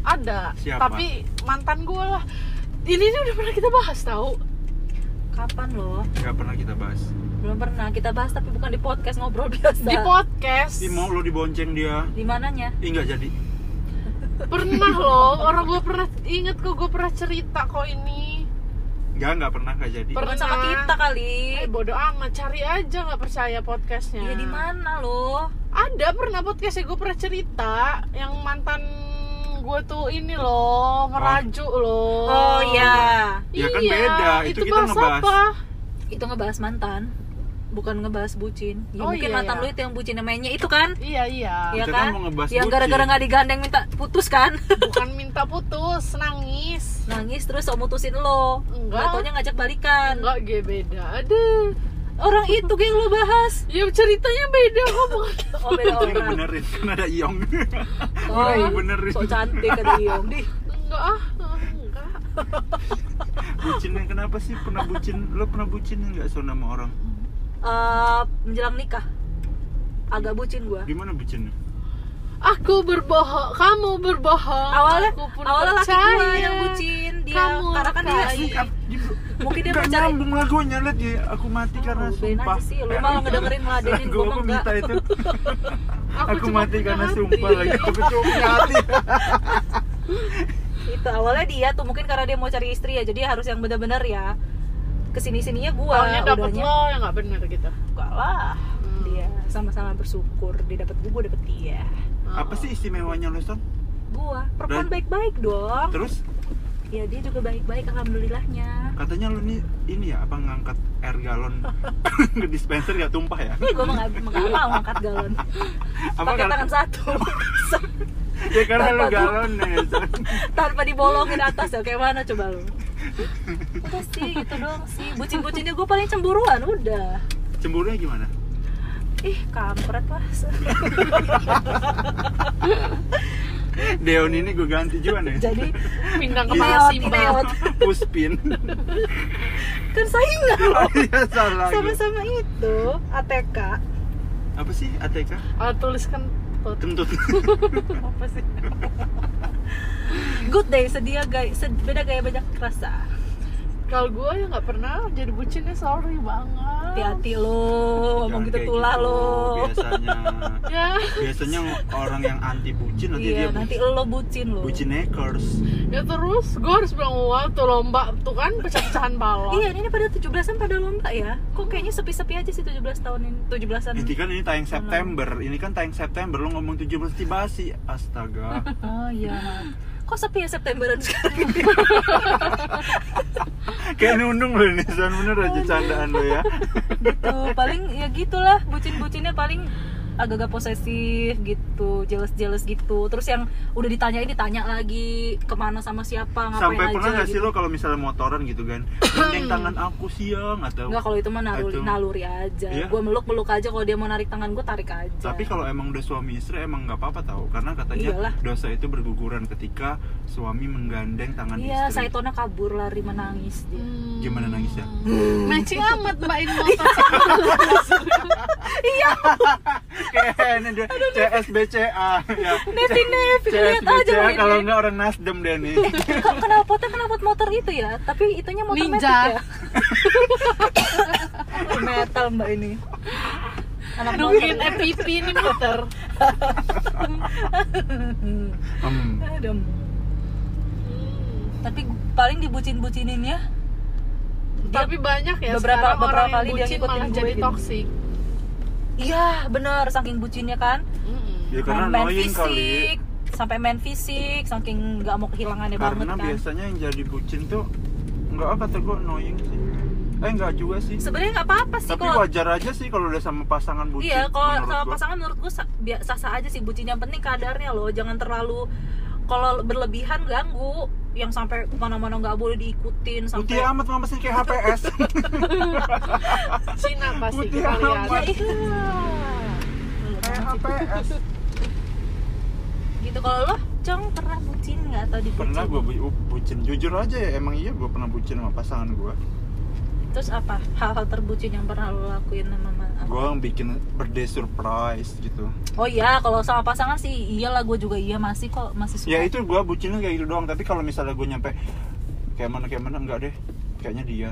Ada. Siapa? tapi mantan gue lah. Ini nih udah pernah kita bahas tahu? Kapan loh? nggak pernah kita bahas Belum pernah kita bahas tapi bukan di podcast ngobrol biasa. di podcast Ih mau lo dibonceng dia Di mananya? Ih nggak jadi pernah loh orang gue pernah inget kok gue pernah cerita kok ini nggak nggak pernah nggak jadi Per- Bukan sama Pernah. kita kali. eh bodoh amat cari aja nggak percaya podcastnya Iya di mana loh? ada pernah podcastnya gue pernah cerita yang mantan gue tuh ini loh merajuk loh Oh iya. Ya kan Iya, beda, itu kita bahas ngebahas. apa? Itu ngebahas mantan. Bukan ngebahas bucin. Ya Oh, mungkin iya, mantan iya. lu itu yang bucin namanya itu kan? iya iya Iya Kita kan kan? mau ngebahas yang gara-gara nggak digandeng minta putus kan? [LAUGHS] bukan minta putus nangis Nangis terus mau mutusin lo. Enggak. Nggak taunya ngajak balikan. enggak gue beda aduh Orang itu yang lo bahas. ya ceritanya beda kok bukan [LAUGHS] Oh beda orang. benerin kan ada Iong Oh, Orang benerin so cantik ada Iong di. enggak ah enggak bucinnya kenapa sih pernah bucin lo pernah bucin nggak so sama orang Eh, menjelang nikah. Agak bucin gua. gimana bucinnya? Aku berbohong kamu berbohong. Awalnya aku pun awalnya laki gua percaya. yang bucin dia Kamu karena kan dia mungkin dia Gak mencari nyambung lagunya liat ya aku mati karena Oh, udahin sumpah. aja sih, lu malah ngedengerin ngeladenin, gua aku minta itu. [LAUGHS] Aku aku mati karena hati. sumpah lagi aku cuma punya hati. Itu awalnya dia tuh mungkin karena dia mau cari istri ya jadi harus yang benar-benar ya ke sini sininya gua Taunya dapet udahnya. lo yang nggak bener gitu? Enggak lah. Hmm. dia sama-sama bersyukur dia dapat gua gua dapet dia. Apa sih istimewanya lo Son? gua perempuan baik-baik dong. terus? Ya dia juga baik-baik alhamdulillahnya. Katanya lo nih ini ya apa ngangkat air galon [LAUGHS] ke dispenser gak tumpah ya? Ih, gua mah nggak nggak mau angkat galon. Apa pakai tangan satu [LAUGHS] ya karena lo Tanpa tuh. galon ya tanpa dibolongin atas ya kayak mana coba lu? Udah sih gitu doang sih. Bucin-bucinnya gue paling cemburuan udah. Cemburunya gimana? Ih kampret lah. Deon ini gue ganti juga nih jadi pindah ke Imeot, Simba. Puspin kan saingan oh iya sama-sama itu ATK apa sih ATK Ah, tuliskan tut. kentut. [LAUGHS] Apa sih? [LAUGHS] Good day sedia sed- beda gaya banyak rasa kalau gue ya nggak pernah jadi bucinnya sorry banget. Hati-hati lo ngomong gitu tulah gitu. lo. biasanya. [LAUGHS] Ya. Biasanya orang yang anti bucin nanti iya dia nanti lo bucin lo. Bucin hackers ya terus gue harus bilang wah tuh lomba. Tuh kan pecah-pecahan balon. Iya, ini pada 17-an pada lomba ya. Kok kayaknya sepi-sepi aja sih 17 tahun ini, 17-an. Ini kan ini tayang September, ini kan tayang September. Lo ngomong 17 tiba sih, astaga. [LAUGHS] Oh iya. [LAUGHS] Kok sepi ya Septemberan sekarang ini? [LAUGHS] Kayak nundung lo ini, bener aja candaan lo ya. gitu. Paling ya gitulah, bucin-bucinnya paling agak-agak posesif gitu, jealous-jealous gitu. Terus yang udah ditanya ini tanya lagi ke mana sama siapa, ngapain Sampai aja pernah gak sih gitu. lo kalau misalnya motoran gitu kan, gandeng tangan aku siang atau Enggak kalau itu mah naluri, Itu. naluri aja. Iya? Gue meluk-meluk aja kalau dia mau narik tangan gue tarik aja. Tapi kalau emang udah suami istri emang nggak apa-apa tau Karena katanya Iyalah. dosa itu berguguran ketika suami menggandeng tangan Iya, istri Saitona kabur lari menangis dia. Hmm. Gimana nangisnya? matching amat mbak ini [LAUGHS] motor kayaknya [LAUGHS] dia CSBCA ya. Nevi Nevi lihat aja kalau enggak orang Nasdem deh nih. Kok kenal potnya kenal pot motor itu ya? Tapi itunya motor Ninja. metik ya metal mbak ini. Anak nungguin motor EPP ini muter hmm. Aduh. tapi paling dibucin-bucinin ya. Dia- tapi banyak ya beberapa- sekarang beberapa orang kali yang dia bucin ngikutin malah jadi gitu. toksik iya bener saking bucinnya kan. Mm-mm. ya karena main annoying kali. fisik sampai main fisik saking nggak mau kehilangannya banget karena kan. biasanya yang jadi bucin tuh enggak ah, kata gue annoying sih. Eh enggak juga sih. Sebenarnya nggak apa-apa sih tapi kalau wajar aja sih kalau udah sama pasangan bucin iya kalau sama gua. pasangan menurut gue biasa sah aja sih bucin yang penting kadarnya loh. Jangan terlalu kalau berlebihan ganggu yang sampai mana-mana nggak boleh diikutin putih sampai amat mama sih kayak HPS [LAUGHS] Cina pasti Putih kita lihat. amat. ya iya. Kayak HPS gitu kalau lo cong pernah bucin nggak atau dibucin? Pernah gue bu bucin. Jujur aja ya emang iya gue pernah bucin sama pasangan gue terus apa? Hal-hal terbucin yang pernah lo lakuin sama ma- apa? gue yang bikin birthday surprise gitu. Oh iya kalau sama pasangan sih iyalah gue juga iya masih kok masih suka. Ya itu gue bucinnya kayak gitu doang tapi kalau misalnya gue nyampe kayak mana kayak mana enggak deh. Kayaknya dia.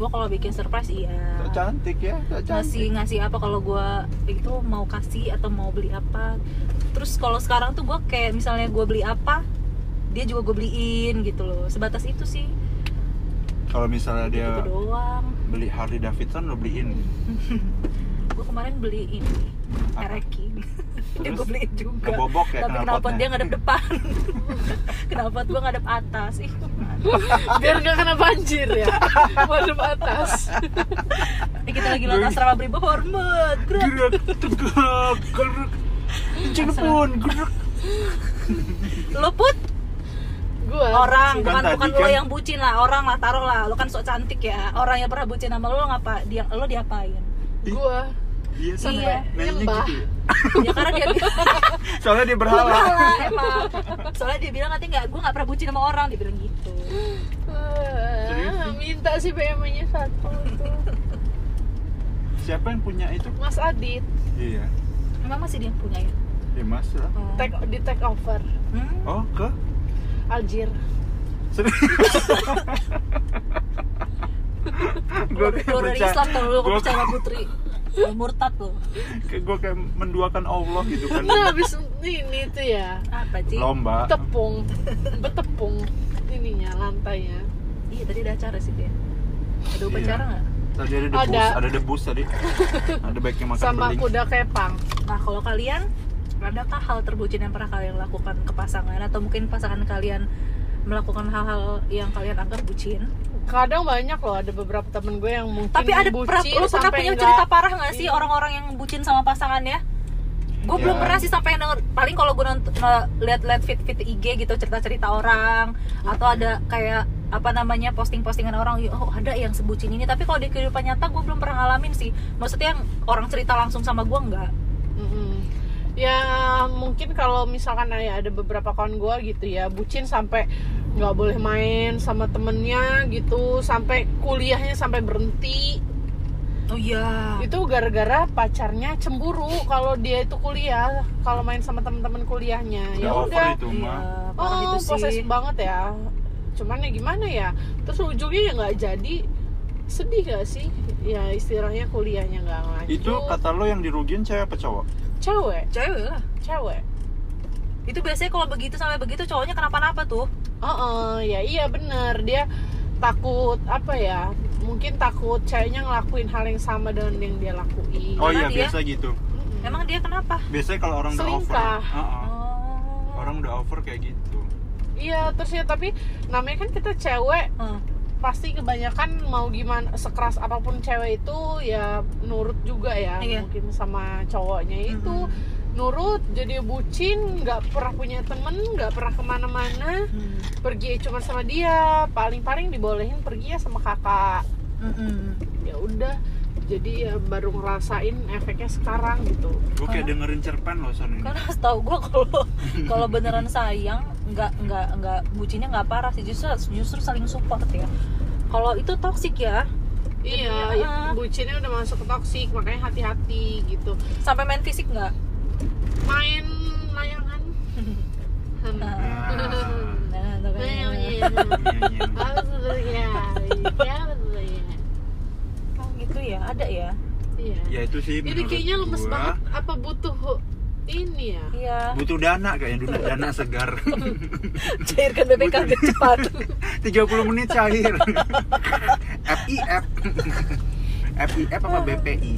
Gue kalau bikin surprise iya. Tak cantik ya tak ngasih cantik. Ngasih apa kalau gue itu mau kasih atau mau beli apa. Terus kalau sekarang tuh gue kayak misalnya gue beli apa dia juga gue beliin gitu loh. Sebatas itu sih kalau misalnya dia gitu doang. beli Harley Davidson lo beliin. [LAUGHS] Gue kemarin beli ini? King dia [LAUGHS] Terus? gue beliin juga. Ngebobok ya tapi kenapa dia ngadep depan? [LAUGHS] Kenapa gue ngadep atas? Ih biar nggak kena banjir ya. Madep atas. Eh, kita lagi lewat asrama Brimo hormat gerak gerak tegak gerak Cirebon gerak lo put gua. Orang Kan bukan bukan lo kan- yang bucin lah orang lah taruh lah. Lo kan sok cantik ya. Orang yang pernah bucin sama lo ngapa dia lo diapain? Gua. Iya Iya. Nyembah. gitu ya. Ya karena dia [LAUGHS] soalnya dia berhala. Berhala emang. Soalnya dia bilang nanti nggak gue nggak pernah bucin sama orang dia bilang gitu. Sih? minta sih BMW nya satu. Tuh siapa yang punya itu? Mas Adit. Iya. Emang masih dia yang punya ya? Ya mas lah. Oh. take di take over. Hmm? oh ke Aljir keluar [LAUGHS] dari Islam kalau lo Gua- percaya sama putri. Murtad lo kayak gue kayak menduakan Allah gitu kan. Nah habis ini tuh ya. Apa sih lomba. Tepung. Betepung ininya lantainya. Iya tadi ada acara sih dia ada upacara Iya. nggak? Tadi ada debus Ada. ada, debus tadi. Ada baiknya makan sama beling. kuda kepang. Nah kalau kalian adakah hal terbucin yang pernah kalian lakukan ke pasangan atau mungkin pasangan kalian melakukan hal-hal yang kalian anggap bucin kadang banyak loh ada beberapa temen gue yang mungkin tapi ada bucin pernah, lu pernah punya nggak- cerita parah nggak sih Iya. orang-orang yang bucin sama pasangannya gue Ya. belum pernah sih sampai denger paling kalau gue nonton lihat-lihat fit fit IG gitu cerita-cerita orang atau ada kayak apa namanya posting-postingan orang oh ada yang sebucin ini tapi kalau di kehidupan nyata gue belum pernah ngalamin sih maksudnya yang orang cerita langsung sama gue nggak Mm-mm. Ya mungkin kalau misalkan ya ada beberapa kawan gue gitu ya bucin sampai nggak boleh main sama temennya gitu sampai kuliahnya sampai berhenti. Oh iya. Itu gara-gara pacarnya cemburu kalau dia itu kuliah kalau main sama teman-teman kuliahnya. Ya Udah. itu mah parah oh itu proses sih. banget ya. Cuman ya gimana ya terus ujungnya ya nggak jadi. Sedih gak sih? Ya istilahnya kuliahnya nggak lanjut. Itu kata lo yang dirugiin cewek apa cowok cewek? Cewek lah. Cewek? Itu biasanya kalau begitu sampai begitu cowoknya kenapa-napa tuh. Oh, oh, ya iya bener. Dia takut apa ya mungkin takut ceweknya ngelakuin hal yang sama dengan yang dia lakuin. Oh Karena iya dia- biasa gitu. Mm-mm. emang dia kenapa? Biasanya kalau orang udah over. Selingkah. uh-uh. oh. Orang udah over kayak gitu. Iya terus ya tapi namanya kan kita cewek. Hmm. Pasti kebanyakan mau gimana sekeras apa pun cewek itu ya nurut juga ya Iya. mungkin sama cowoknya itu Mm-mm. nurut jadi bucin nggak pernah punya temen nggak pernah ke mana-mana Hmm. pergi cuma sama dia paling-paling dibolehin pergi ya sama kakak Mm-mm. ya udah jadi ya baru ngerasain efeknya sekarang gitu gue kayak dengerin cerpen loh son ini karena setahu gue kalau [LAUGHS] kalau beneran sayang nggak nggak nggak bucinnya nggak parah sih justru justru saling support ya kalau itu toksik ya iya Jadi, ya, ah. bucinnya udah masuk ke toksik makanya hati-hati gitu sampai main fisik nggak main layangan Hmm. [LAUGHS] Nah. Nah. nah, tuh kan. Iya, iya. Iya, iya. Bagus sebetulnya. Iya, sebetulnya. oh gitu ya ada ya? Iya. ya itu sih Ini menurut kayaknya lemes gua, banget. Apa butuh ini ya? iya. Butuh dana kayaknya dana, dana segar. [LAUGHS] Cairkan BPKB cepat. [LAUGHS] 30 menit cair. [LAUGHS] FIF FIF apa BPI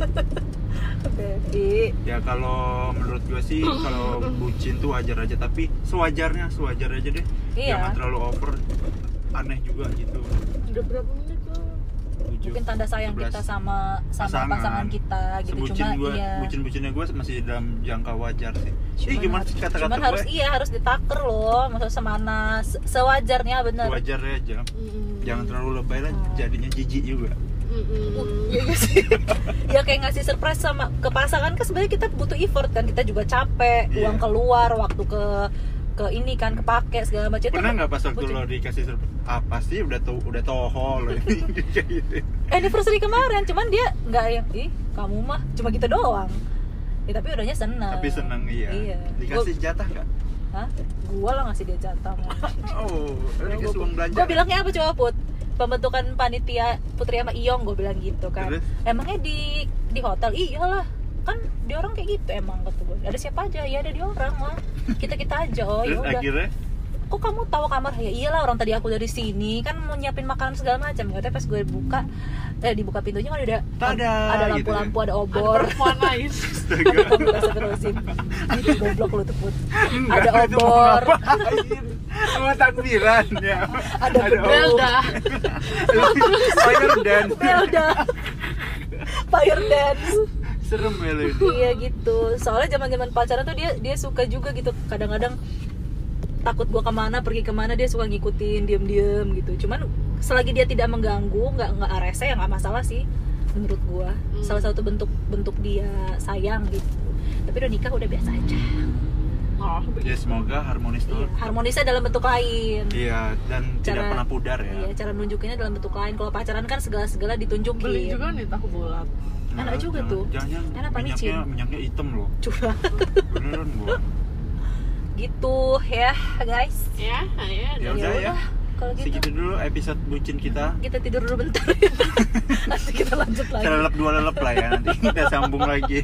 Baby ya kalau menurut gue sih [CLEARS THROAT] kalau bucin tuh wajar aja tapi sewajarnya sewajar aja deh. Iya. jangan terlalu over. Aneh juga gitu. Udah berapa menit tuh? Tujuh, mungkin tanda sayang 11. kita sama sama pasangan, kita gitu sebucin cuma gue iya bucin bucinnya gue masih dalam jangka wajar sih Cuman Ih, gimana sih kata-kata cuman gue harus iya harus ditaker loh maksud semana se- sewajarnya bener sewajarnya aja Mm-mm. jangan terlalu lebay lah jadinya jijik juga. Iya gak sih? [LAUGHS] ya kayak ngasih surprise sama ke pasangan kan sebenarnya kita butuh effort kan kita juga capek Iya. uang keluar waktu ke ke ini kan kepake segala macam. Pernah kan nggak pas waktu lo dikasih surprise apa sih udah tuh udah toho lo ini? [LAUGHS] Kayak gitu. anniversary kemarin cuman dia nggak yang ih kamu mah cuma gitu doang. Ya tapi udahnya seneng. Tapi seneng iya, iya. Dikasih jatah nggak? Gua, Hah? gua lah ngasih dia jatah [LAUGHS] oh lo dikasih uang belanja. Gue bilangnya apa coba put? Pembentukan panitia Putri sama Iyong gue bilang gitu kan. Terus? emangnya di di hotel? Iyalah kan di orang kayak gitu emang kata gue ada siapa aja ya ada di orang lah kita kita aja oh ya udah akhirnya kok kamu tahu kamar ya iyalah orang tadi aku dari sini kan mau nyiapin makanan segala macam katanya pas gue buka eh dibuka pintunya kan udah Tada, ada gitu ya. lampu-lampu ada Ada obor perempuan lain. [LAUGHS] astaga Astagfirullahaladzim. Ini goblok lu tuh put Enggak, ada itu obor? Sama takbiran ya. Ada obor. Belda. Fire dance. Belda fire dance Serem ya lo ini. [LAUGHS] iya gitu soalnya zaman zaman pacaran tuh dia dia suka juga gitu kadang-kadang takut gua ke mana pergi ke mana dia suka ngikutin diem-diem gitu cuman selagi dia tidak mengganggu nggak nggak rese ya nggak masalah sih menurut gua Hmm. salah satu bentuk bentuk dia sayang gitu tapi udah nikah udah biasa aja Oh, Ya semoga harmonis Iya, tuh. harmonisnya dalam bentuk lain Iya, dan tidak Cara- pernah pudar ya. Iya, cara nunjukinnya dalam bentuk lain. Kalau pacaran kan segala-segala ditunjukin. beli juga nih tahu bulat. Enak juga jangan- tuh. Jangan, Enak apa minyaknya, micin? minyaknya hitam loh. Curah. Beneran gua. [LAUGHS] gitu ya, guys. Ya, ya. Ya udah ya. Kalau gitu Segitu dulu episode bucin kita. kita tidur dulu bentar. [LAUGHS] Nanti kita lanjut lagi. Selelep dua lelep lah ya nanti kita sambung lagi.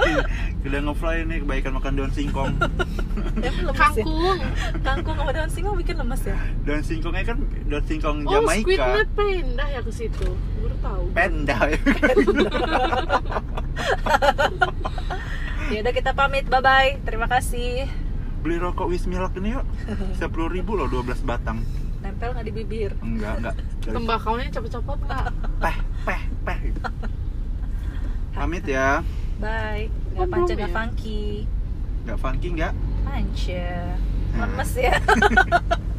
Udah ngefly nih kebaikan makan daun singkong. [LAUGHS] Emang lemes ya? Kangkung. Kangkung sama daun singkong bikin lemes ya. Daun singkongnya kan daun singkong Oh, squid Jamaika. net pindah ya ke situ. Baru tahu. Penda. [LAUGHS] Ya udah kita pamit. Bye bye. Terima kasih. Beli rokok Wismilk ini yuk. 10 ribu loh 12 batang. Nempel nggak di bibir? Enggak, enggak. [LAUGHS] Dari- Tembakaunya cepet-cepet nggak? Peh, peh, peh. Pamit ya. Bye. Oh, Gak panca belum gak ya? funky. Enggak funky enggak? Panca. Nah. Lemes ya. [LAUGHS]